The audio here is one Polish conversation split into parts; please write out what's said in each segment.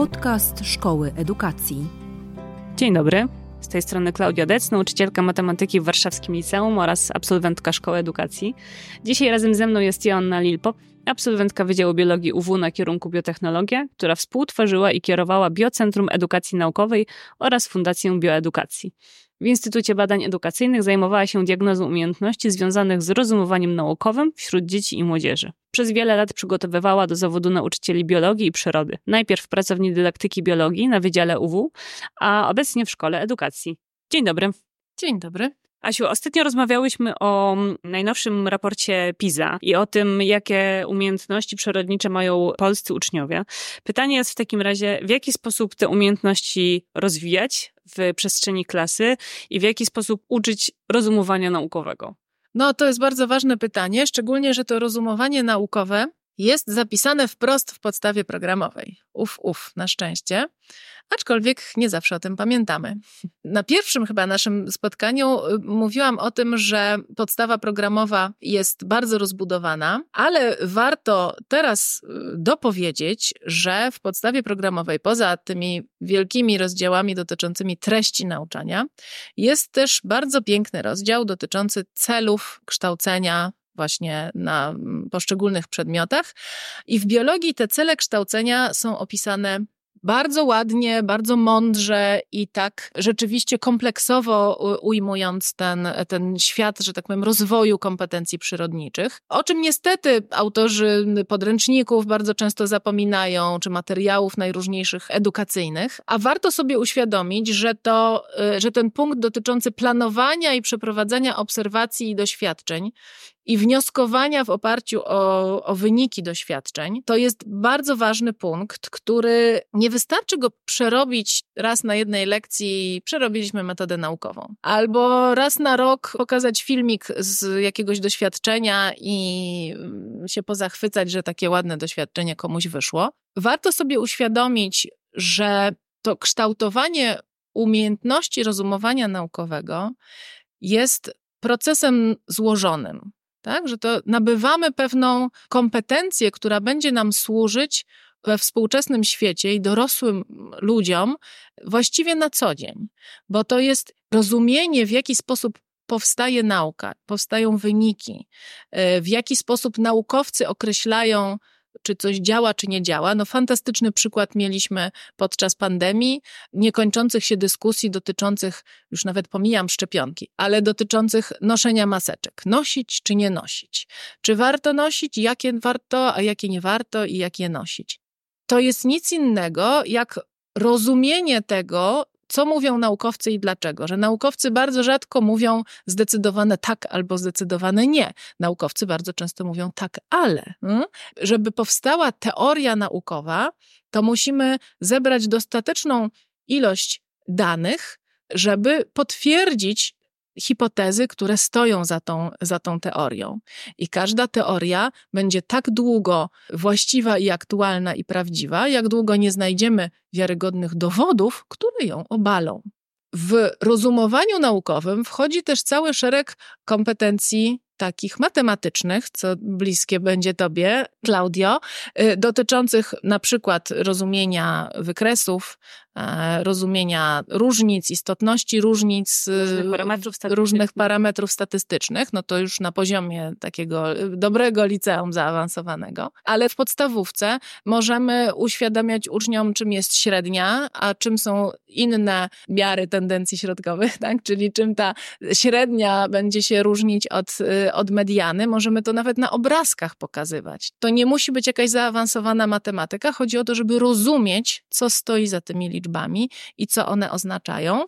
Podcast Szkoły Edukacji. Dzień dobry. Z tej strony Klaudia Dec, nauczycielka matematyki w Warszawskim Liceum oraz absolwentka Szkoły Edukacji. Dzisiaj razem ze mną jest Joanna Lilpop, absolwentka Wydziału Biologii UW na kierunku Biotechnologia, która współtworzyła i kierowała Biocentrum Edukacji Naukowej oraz Fundację Bioedukacji. W Instytucie Badań Edukacyjnych zajmowała się diagnozą umiejętności związanych z rozumowaniem naukowym wśród dzieci i młodzieży. Przez wiele lat przygotowywała do zawodu nauczycieli biologii i przyrody. Najpierw pracowni dydaktyki biologii na Wydziale UW, a obecnie w Szkole Edukacji. Dzień dobry. Dzień dobry. Asiu, ostatnio rozmawiałyśmy o najnowszym raporcie PISA i o tym, jakie umiejętności przyrodnicze mają polscy uczniowie. Pytanie jest w takim razie, w jaki sposób te umiejętności rozwijać w przestrzeni klasy i w jaki sposób uczyć rozumowania naukowego? No, to jest bardzo ważne pytanie, szczególnie, że to rozumowanie naukowe jest zapisane wprost w podstawie programowej. Uf, uf, na szczęście. Aczkolwiek nie zawsze o tym pamiętamy. Na pierwszym chyba naszym spotkaniu y, mówiłam o tym, że podstawa programowa jest bardzo rozbudowana, ale warto teraz y, dopowiedzieć, że w podstawie programowej, poza tymi wielkimi rozdziałami dotyczącymi treści nauczania, jest też bardzo piękny rozdział dotyczący celów kształcenia właśnie na mm, poszczególnych przedmiotach. I w biologii te cele kształcenia są opisane bardzo ładnie, bardzo mądrze i tak rzeczywiście kompleksowo ujmując ten, ten świat, że tak powiem, rozwoju kompetencji przyrodniczych. O czym niestety autorzy podręczników bardzo często zapominają, czy materiałów najróżniejszych edukacyjnych, a warto sobie uświadomić, że, to, y, że ten punkt dotyczący planowania i przeprowadzania obserwacji i doświadczeń i wnioskowania w oparciu o, o, wyniki doświadczeń, to jest bardzo ważny punkt, który nie wystarczy go przerobić raz na jednej lekcji, przerobiliśmy metodę naukową, albo raz na rok pokazać filmik z jakiegoś doświadczenia i mm, się pozachwycać, że takie ładne doświadczenie komuś wyszło. Warto sobie uświadomić, że to kształtowanie umiejętności rozumowania naukowego jest procesem złożonym tak? Że to nabywamy pewną kompetencję, która będzie nam służyć we współczesnym świecie i dorosłym ludziom właściwie na co dzień, bo to jest rozumienie, w jaki sposób powstaje nauka, powstają wyniki, w jaki sposób naukowcy określają czy coś działa, czy nie działa. No, fantastyczny przykład mieliśmy podczas pandemii, niekończących się dyskusji dotyczących, już nawet pomijam szczepionki, ale dotyczących noszenia maseczek. Nosić, czy nie nosić? Czy warto nosić, jakie warto, a jakie nie warto i jak je nosić? To jest nic innego jak rozumienie tego, co mówią naukowcy i dlaczego. Że naukowcy bardzo rzadko mówią zdecydowane tak albo zdecydowane nie. Naukowcy bardzo często mówią tak, ale. Hmm? Żeby powstała teoria naukowa, to musimy zebrać dostateczną ilość danych, żeby potwierdzić hipotezy, które stoją za tą, za tą teorią. I każda teoria będzie tak długo właściwa i aktualna i prawdziwa, jak długo nie znajdziemy wiarygodnych dowodów, które ją obalą. W rozumowaniu naukowym wchodzi też cały szereg kompetencji takich matematycznych, co bliskie będzie tobie, Claudio, y, dotyczących na przykład rozumienia wykresów, rozumienia różnic, istotności różnic, y, różnych parametrów, różnych parametrów statystycznych, no to już na poziomie takiego y, dobrego liceum zaawansowanego, ale w podstawówce możemy uświadamiać uczniom, czym jest średnia, a czym są inne miary tendencji środkowych, tak? czyli czym ta średnia będzie się różnić od od mediany, możemy to nawet na obrazkach pokazywać. To nie musi być jakaś zaawansowana matematyka, chodzi o to, żeby rozumieć, co stoi za tymi liczbami i co one oznaczają.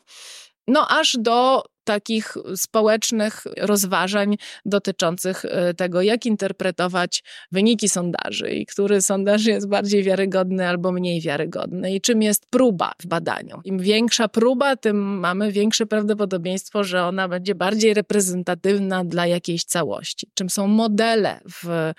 No, aż do takich społecznych rozważań dotyczących e, tego, jak interpretować wyniki sondaży i który sondaż jest bardziej wiarygodny albo mniej wiarygodny i czym jest próba w badaniu. Im większa próba, tym mamy większe prawdopodobieństwo, że ona będzie bardziej reprezentatywna dla jakiejś całości. Czym są modele w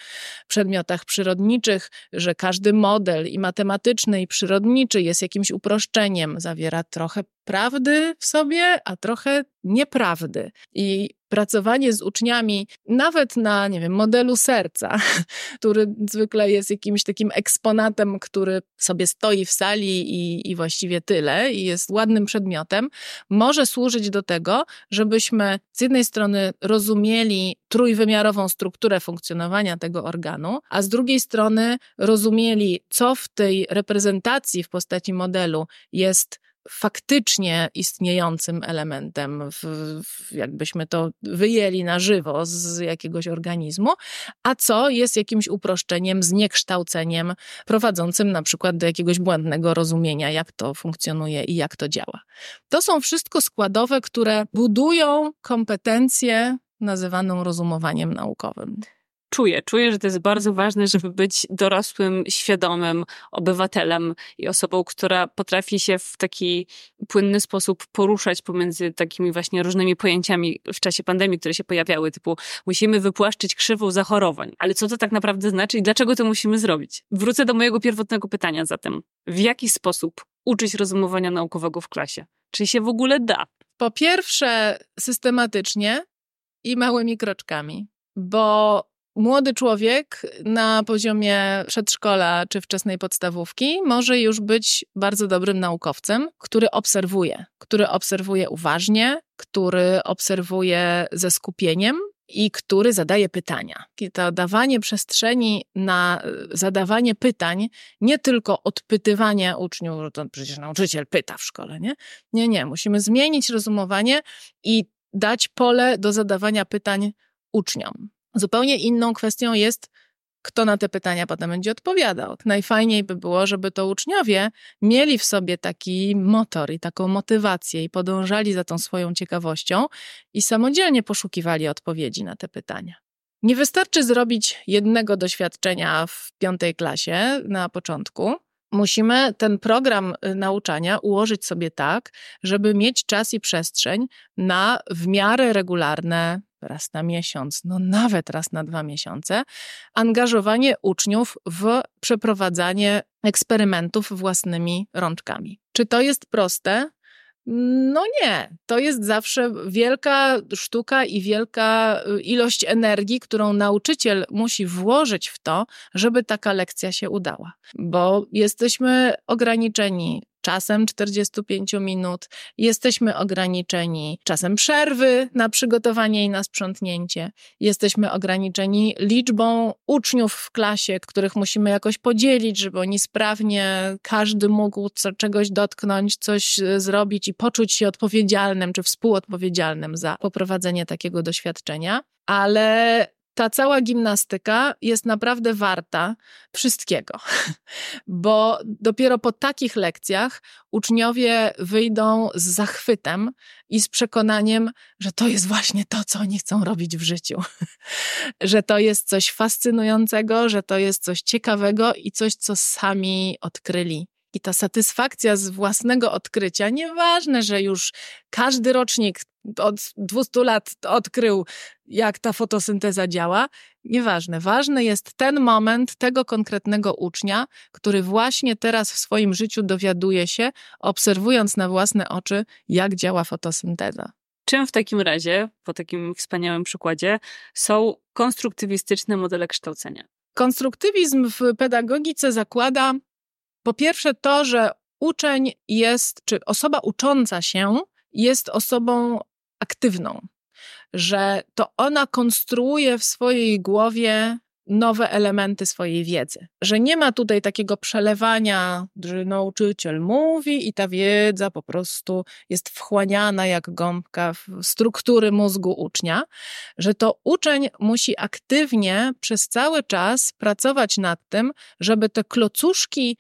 przedmiotach przyrodniczych, że każdy model i matematyczny i przyrodniczy jest jakimś uproszczeniem, zawiera trochę prawdy w sobie, a trochę nieprawdy. I pracowanie z uczniami, nawet na, nie wiem, modelu serca, który zwykle jest jakimś takim eksponatem, który sobie stoi w sali i, i właściwie tyle, i jest ładnym przedmiotem, może służyć do tego, żebyśmy z jednej strony rozumieli trójwymiarową strukturę funkcjonowania tego organu, a z drugiej strony rozumieli, co w tej reprezentacji w postaci modelu jest faktycznie istniejącym elementem, w, w, jakbyśmy to wyjęli na żywo z jakiegoś organizmu, a co jest jakimś uproszczeniem, zniekształceniem prowadzącym na przykład do jakiegoś błędnego rozumienia, jak to funkcjonuje i jak to działa. To są wszystko składowe, które budują kompetencję nazywaną rozumowaniem naukowym czuję. Czuję, że to jest bardzo ważne, żeby być dorosłym, świadomym obywatelem i osobą, która potrafi się w taki płynny sposób poruszać pomiędzy takimi właśnie różnymi pojęciami w czasie pandemii, które się pojawiały, typu musimy wypłaszczyć krzywą zachorowań. Ale co to tak naprawdę znaczy i dlaczego to musimy zrobić? Wrócę do mojego pierwotnego pytania zatem. W jaki sposób uczyć rozumowania naukowego w klasie? Czy się w ogóle da? Po pierwsze, systematycznie i małymi kroczkami, bo Młody człowiek na poziomie przedszkola czy wczesnej podstawówki może już być bardzo dobrym naukowcem, który obserwuje, który obserwuje uważnie, który obserwuje ze skupieniem i który zadaje pytania. I to dawanie przestrzeni na e, zadawanie pytań, nie tylko odpytywanie uczniów, to przecież nauczyciel pyta w szkole, nie? Nie, nie. Musimy zmienić rozumowanie i dać pole do zadawania pytań uczniom. Zupełnie inną kwestią jest, kto na te pytania potem będzie odpowiadał. Najfajniej by było, żeby to uczniowie mieli w sobie taki motor i taką motywację i podążali za tą swoją ciekawością i samodzielnie poszukiwali odpowiedzi na te pytania. Nie wystarczy zrobić jednego doświadczenia w piątej klasie na początku. Musimy ten program y, nauczania ułożyć sobie tak, żeby mieć czas i przestrzeń na w miarę regularne raz na miesiąc, no nawet raz na dwa miesiące, angażowanie uczniów w przeprowadzanie eksperymentów własnymi rączkami. Czy to jest proste? No nie, to jest zawsze wielka sztuka i wielka y, ilość energii, którą nauczyciel musi włożyć w to, żeby taka lekcja się udała, bo jesteśmy ograniczeni czasem 45 minut, jesteśmy ograniczeni czasem przerwy na przygotowanie i na sprzątnięcie, jesteśmy ograniczeni liczbą uczniów w klasie, których musimy jakoś podzielić, żeby oni sprawnie, każdy mógł co, czegoś dotknąć, coś e, zrobić i poczuć się odpowiedzialnym czy współodpowiedzialnym za poprowadzenie takiego doświadczenia. Ale ta cała gimnastyka jest naprawdę warta wszystkiego, bo dopiero po takich lekcjach uczniowie wyjdą z zachwytem i z przekonaniem, że to jest właśnie to, co oni chcą robić w życiu, że to jest coś fascynującego, że to jest coś ciekawego i coś, co sami odkryli. I ta satysfakcja z własnego odkrycia, nieważne, że już każdy rocznik od 200 lat odkrył, jak ta fotosynteza działa, nieważne. Ważny jest ten moment tego konkretnego ucznia, który właśnie teraz w swoim życiu dowiaduje się, obserwując na własne oczy, jak działa fotosynteza. Czym w takim razie, po takim wspaniałym przykładzie, są konstruktywistyczne modele kształcenia? Konstruktywizm w pedagogice zakłada po pierwsze to, że uczeń jest, czy osoba ucząca się jest osobą aktywną, że to ona konstruuje w swojej głowie nowe elementy swojej wiedzy. Że nie ma tutaj takiego przelewania, że nauczyciel mówi i ta wiedza po prostu jest wchłaniana jak gąbka w struktury mózgu ucznia, że to uczeń musi aktywnie przez cały czas pracować nad tym, żeby te klocuszki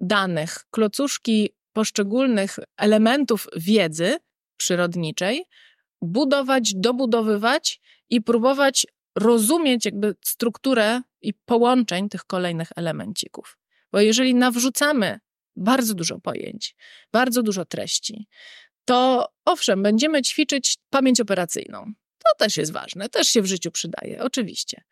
danych, klocuszki poszczególnych elementów wiedzy przyrodniczej budować, dobudowywać i próbować rozumieć jakby strukturę i połączeń tych kolejnych elemencików. Bo jeżeli nawrzucamy bardzo dużo pojęć, bardzo dużo treści, to owszem, będziemy ćwiczyć pamięć operacyjną. To też jest ważne, też się w życiu przydaje, oczywiście.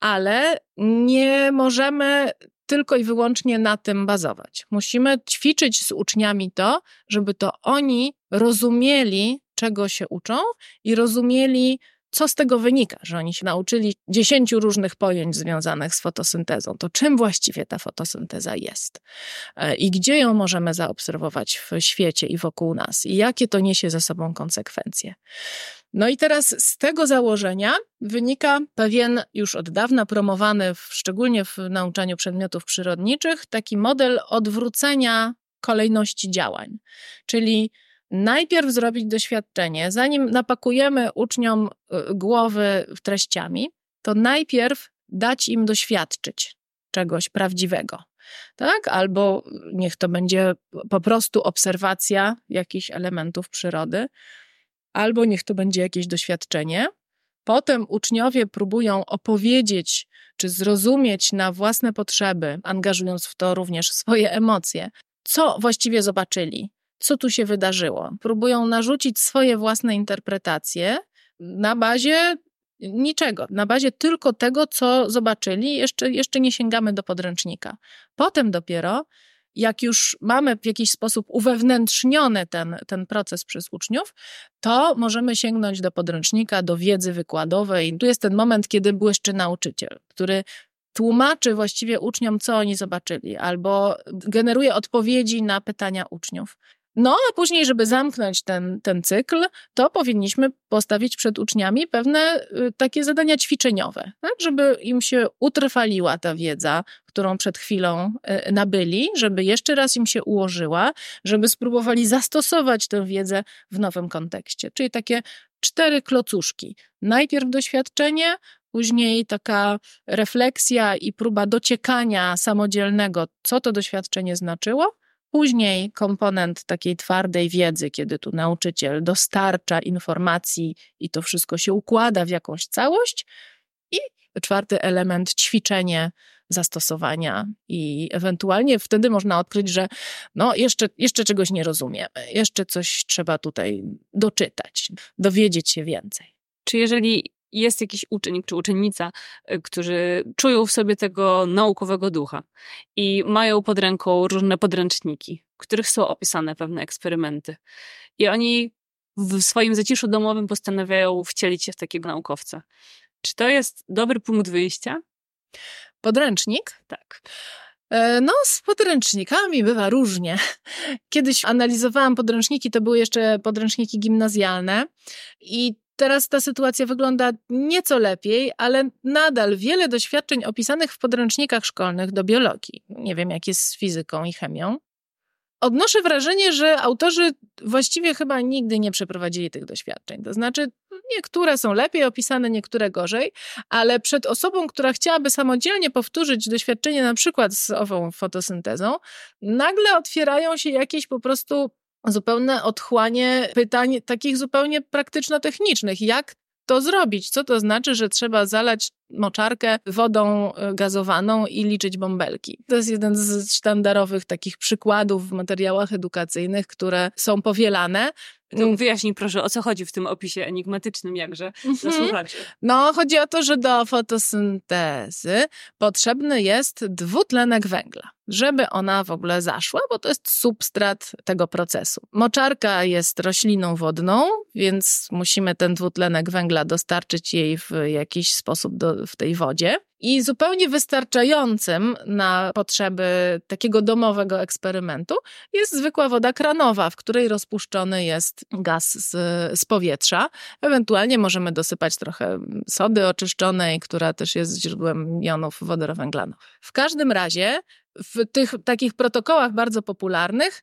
Ale nie możemy tylko i wyłącznie na tym bazować. Musimy ćwiczyć z uczniami to, żeby to oni rozumieli, czego się uczą i rozumieli, co z tego wynika, że oni się nauczyli dziesięciu różnych pojęć związanych z fotosyntezą. To czym właściwie ta fotosynteza jest e, i gdzie ją możemy zaobserwować w świecie i wokół nas i jakie to niesie ze sobą konsekwencje. No i teraz z tego założenia wynika pewien już od dawna promowany, w, szczególnie w nauczaniu przedmiotów przyrodniczych, taki model odwrócenia kolejności działań. Czyli najpierw zrobić doświadczenie, zanim napakujemy uczniom y, głowy treściami, to najpierw dać im doświadczyć czegoś prawdziwego. Tak? Albo niech to będzie po prostu obserwacja jakichś elementów przyrody, albo niech to będzie jakieś doświadczenie. Potem uczniowie próbują opowiedzieć czy zrozumieć na własne potrzeby, angażując w to również swoje emocje, co właściwie zobaczyli, co tu się wydarzyło. Próbują narzucić swoje własne interpretacje na bazie niczego, na bazie tylko tego, co zobaczyli, jeszcze, jeszcze nie sięgamy do podręcznika. Potem dopiero jak już mamy w jakiś sposób uwewnętrzniony ten, ten proces przez uczniów, to możemy sięgnąć do podręcznika, do wiedzy wykładowej. Tu jest ten moment, kiedy błyszczy nauczyciel, który tłumaczy właściwie uczniom, co oni zobaczyli, albo generuje odpowiedzi na pytania uczniów. No, a później, żeby zamknąć ten, ten cykl, to powinniśmy postawić przed uczniami pewne y, takie zadania ćwiczeniowe, tak? żeby im się utrwaliła ta wiedza, którą przed chwilą y, nabyli, żeby jeszcze raz im się ułożyła, żeby spróbowali zastosować tę wiedzę w nowym kontekście. Czyli takie cztery klocuszki. Najpierw doświadczenie, później taka refleksja i próba dociekania samodzielnego, co to doświadczenie znaczyło, Później komponent takiej twardej wiedzy, kiedy tu nauczyciel dostarcza informacji i to wszystko się układa w jakąś całość. I czwarty element ćwiczenie zastosowania i ewentualnie wtedy można odkryć, że no jeszcze, jeszcze czegoś nie rozumiemy, jeszcze coś trzeba tutaj doczytać, dowiedzieć się więcej. Czy jeżeli jest jakiś uczeń czy uczennica, y, którzy czują w sobie tego naukowego ducha i mają pod ręką różne podręczniki, w których są opisane pewne eksperymenty. I oni w swoim zaciszu domowym postanawiają wcielić się w takiego naukowca. Czy to jest dobry punkt wyjścia? Podręcznik? Tak. E, no, z podręcznikami bywa różnie. Kiedyś analizowałam podręczniki, to były jeszcze podręczniki gimnazjalne i Teraz ta sytuacja wygląda nieco lepiej, ale nadal wiele doświadczeń opisanych w podręcznikach szkolnych do biologii, nie wiem jak jest z fizyką i chemią, odnoszę wrażenie, że autorzy właściwie chyba nigdy nie przeprowadzili tych doświadczeń. To znaczy, niektóre są lepiej opisane, niektóre gorzej, ale przed osobą, która chciałaby samodzielnie powtórzyć doświadczenie na przykład z ową fotosyntezą, nagle otwierają się jakieś po prostu zupełne odchłanie pytań takich zupełnie praktyczno-technicznych. Jak to zrobić? Co to znaczy, że trzeba zalać moczarkę wodą e, gazowaną i liczyć bąbelki? To jest jeden z sztandarowych takich przykładów w materiałach edukacyjnych, które są powielane. To wyjaśnij proszę, o co chodzi w tym opisie enigmatycznym jakże mhm. No, chodzi o to, że do fotosyntezy potrzebny jest dwutlenek węgla, żeby ona w ogóle zaszła, bo to jest substrat tego procesu. Moczarka jest rośliną wodną, więc musimy ten dwutlenek węgla dostarczyć jej w jakiś sposób do, w tej wodzie. I zupełnie wystarczającym na potrzeby takiego domowego eksperymentu jest zwykła woda kranowa, w której rozpuszczony jest gaz z, z powietrza. Ewentualnie możemy dosypać trochę sody oczyszczonej, która też jest źródłem jonów wodorowęglanowych. W każdym razie w tych takich protokołach bardzo popularnych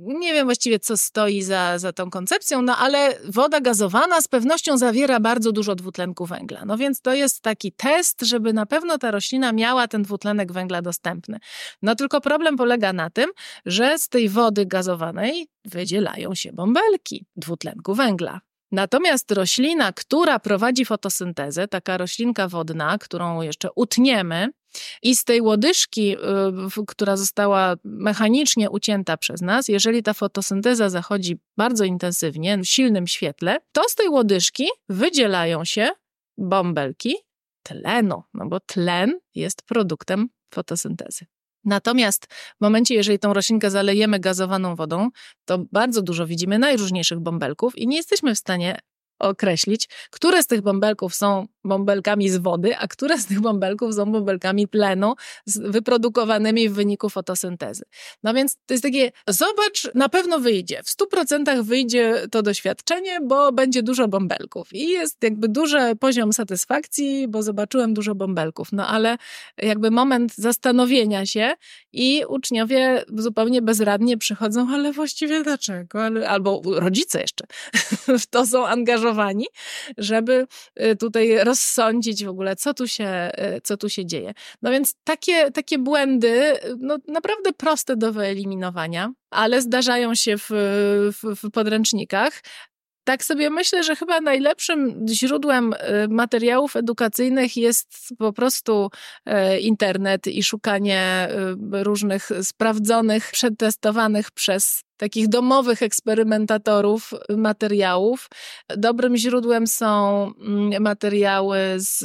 nie wiem właściwie, co stoi za, za tą koncepcją, no ale woda gazowana z pewnością zawiera bardzo dużo dwutlenku węgla. No więc to jest taki test, żeby na pewno ta roślina miała ten dwutlenek węgla dostępny. No tylko problem polega na tym, że z tej wody gazowanej wydzielają się bąbelki dwutlenku węgla. Natomiast roślina, która prowadzi fotosyntezę, taka roślinka wodna, którą jeszcze utniemy, i z tej łodyżki, y, która została mechanicznie ucięta przez nas, jeżeli ta fotosynteza zachodzi bardzo intensywnie, w silnym świetle, to z tej łodyżki wydzielają się bąbelki tlenu, no bo tlen jest produktem fotosyntezy. Natomiast w momencie, jeżeli tą roślinkę zalejemy gazowaną wodą, to bardzo dużo widzimy najróżniejszych bąbelków i nie jesteśmy w stanie określić, które z tych bąbelków są bąbelkami z wody, a które z tych bąbelków są bąbelkami tlenu wyprodukowanymi w wyniku fotosyntezy. No więc to jest takie, zobacz, na pewno wyjdzie. W 100% wyjdzie to doświadczenie, bo będzie dużo bąbelków. I jest jakby duży poziom satysfakcji, bo zobaczyłem dużo bąbelków. No ale jakby moment zastanowienia się i uczniowie zupełnie bezradnie przychodzą, ale właściwie dlaczego? Albo rodzice jeszcze w to są angażowani, żeby y, tutaj rozsądzić w ogóle, co tu się, e, co tu się dzieje. No więc takie, takie błędy, no naprawdę proste do wyeliminowania, ale zdarzają się w, w, w podręcznikach, tak sobie myślę, że chyba najlepszym źródłem materiałów edukacyjnych jest po prostu internet i szukanie różnych sprawdzonych, przetestowanych przez takich domowych eksperymentatorów materiałów. Dobrym źródłem są mm, materiały z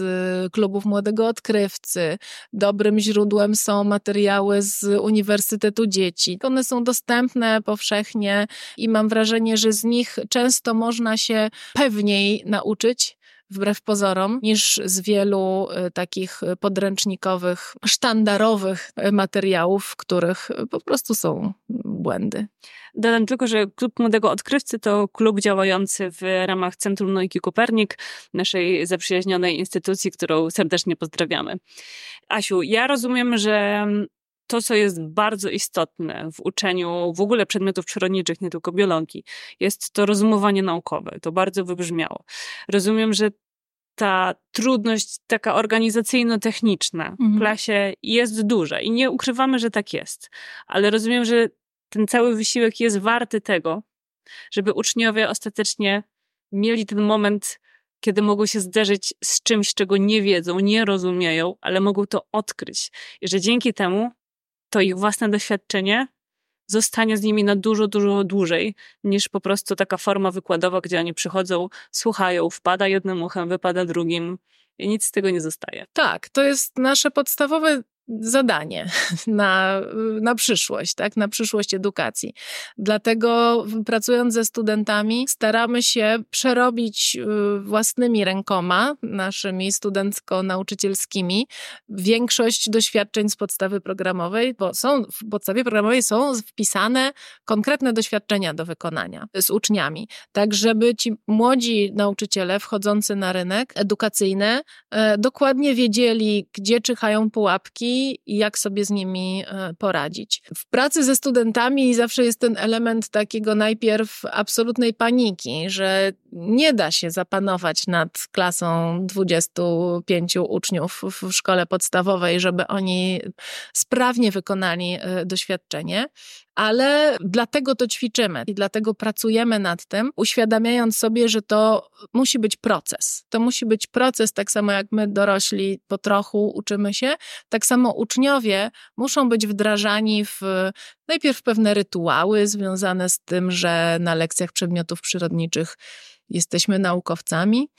klubów Młodego Odkrywcy, dobrym źródłem są materiały z Uniwersytetu Dzieci. One są dostępne powszechnie i mam wrażenie, że z nich często można się pewniej nauczyć wbrew pozorom, niż z wielu y, takich podręcznikowych, sztandarowych materiałów, w których po prostu są błędy. Dodam tylko, że Klub Młodego Odkrywcy to klub działający w ramach Centrum Nauki Kopernik, naszej zaprzyjaźnionej instytucji, którą serdecznie pozdrawiamy. Asiu, ja rozumiem, że to, co jest bardzo istotne w uczeniu w ogóle przedmiotów przyrodniczych, nie tylko biologii, jest to rozumowanie naukowe. To bardzo wybrzmiało. Rozumiem, że ta trudność taka organizacyjno-techniczna w mhm. klasie jest duża i nie ukrywamy, że tak jest. Ale rozumiem, że ten cały wysiłek jest warty tego, żeby uczniowie ostatecznie mieli ten moment, kiedy mogą się zderzyć z czymś, czego nie wiedzą, nie rozumieją, ale mogą to odkryć. I że dzięki temu to ich własne doświadczenie zostanie z nimi na dużo, dużo dłużej niż po prostu taka forma wykładowa, gdzie oni przychodzą, słuchają, wpada jednym uchem, wypada drugim i nic z tego nie zostaje. Tak, to jest nasze podstawowe zadanie na, na przyszłość, tak? na przyszłość edukacji. Dlatego pracując ze studentami staramy się przerobić y, własnymi rękoma, naszymi studencko-nauczycielskimi, większość doświadczeń z podstawy programowej, bo są w podstawie programowej są wpisane konkretne doświadczenia do wykonania z uczniami, tak żeby ci młodzi nauczyciele wchodzący na rynek edukacyjny e, dokładnie wiedzieli, gdzie czyhają pułapki, i jak sobie z nimi e, poradzić. W pracy ze studentami zawsze jest ten element takiego najpierw absolutnej paniki, że nie da się zapanować nad klasą 25 uczniów w szkole podstawowej, żeby oni sprawnie wykonali e, doświadczenie ale dlatego to ćwiczymy i dlatego pracujemy nad tym, uświadamiając sobie, że to musi być proces. To musi być proces, tak samo jak my dorośli po trochu uczymy się, tak samo uczniowie muszą być wdrażani w najpierw pewne rytuały związane z tym, że na lekcjach przedmiotów przyrodniczych jesteśmy naukowcami,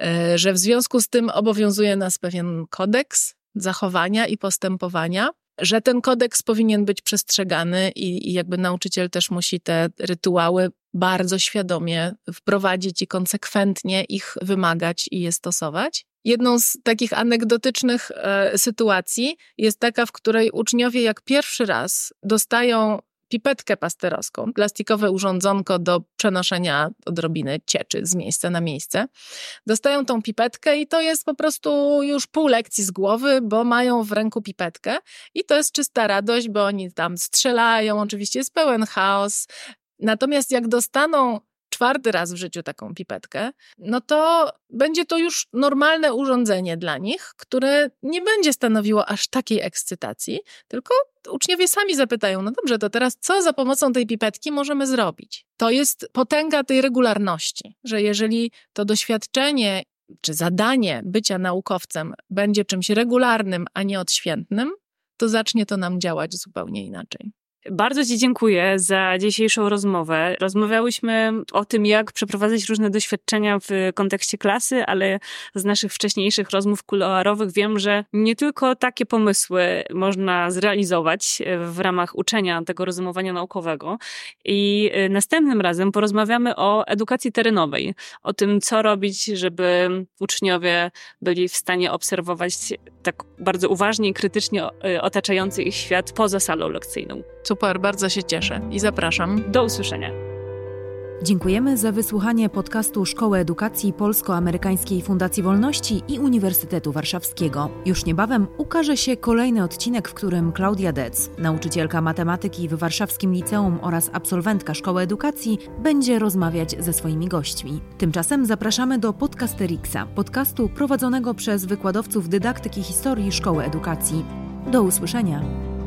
e, że w związku z tym obowiązuje nas pewien kodeks zachowania i postępowania że ten kodeks powinien być przestrzegany i, i jakby nauczyciel też musi te rytuały bardzo świadomie wprowadzić i konsekwentnie ich wymagać i je stosować. Jedną z takich anegdotycznych e, sytuacji jest taka, w której uczniowie jak pierwszy raz dostają pipetkę pasterowską, plastikowe urządzonko do przenoszenia odrobiny cieczy z miejsca na miejsce. Dostają tą pipetkę i to jest po prostu już pół lekcji z głowy, bo mają w ręku pipetkę i to jest czysta radość, bo oni tam strzelają, oczywiście jest pełen chaos. Natomiast jak dostaną czwarty raz w życiu taką pipetkę, no to będzie to już normalne urządzenie dla nich, które nie będzie stanowiło aż takiej ekscytacji, tylko uczniowie sami zapytają, no dobrze, to teraz co za pomocą tej pipetki możemy zrobić? To jest potęga tej regularności, że jeżeli to doświadczenie czy zadanie bycia naukowcem będzie czymś regularnym, a nie odświętnym, to zacznie to nam działać zupełnie inaczej. Bardzo Ci dziękuję za dzisiejszą rozmowę. Rozmawiałyśmy o tym, jak przeprowadzać różne doświadczenia w kontekście klasy, ale z naszych wcześniejszych rozmów kuluarowych wiem, że nie tylko takie pomysły można zrealizować w ramach uczenia tego rozumowania naukowego. I y, następnym razem porozmawiamy o edukacji terenowej, o tym, co robić, żeby uczniowie byli w stanie obserwować tak bardzo uważnie i krytycznie y, otaczający ich świat poza salą lekcyjną. Super, bardzo się cieszę i zapraszam. Do usłyszenia. Dziękujemy za wysłuchanie podcastu Szkoły Edukacji Polsko-Amerykańskiej Fundacji Wolności i Uniwersytetu Warszawskiego. Już niebawem ukaże się kolejny odcinek, w którym Klaudia Dec, nauczycielka matematyki w Warszawskim Liceum oraz absolwentka Szkoły Edukacji, będzie rozmawiać ze swoimi gośćmi. Tymczasem zapraszamy do Podcasterixa, podcastu prowadzonego przez wykładowców dydaktyki historii Szkoły Edukacji. Do usłyszenia.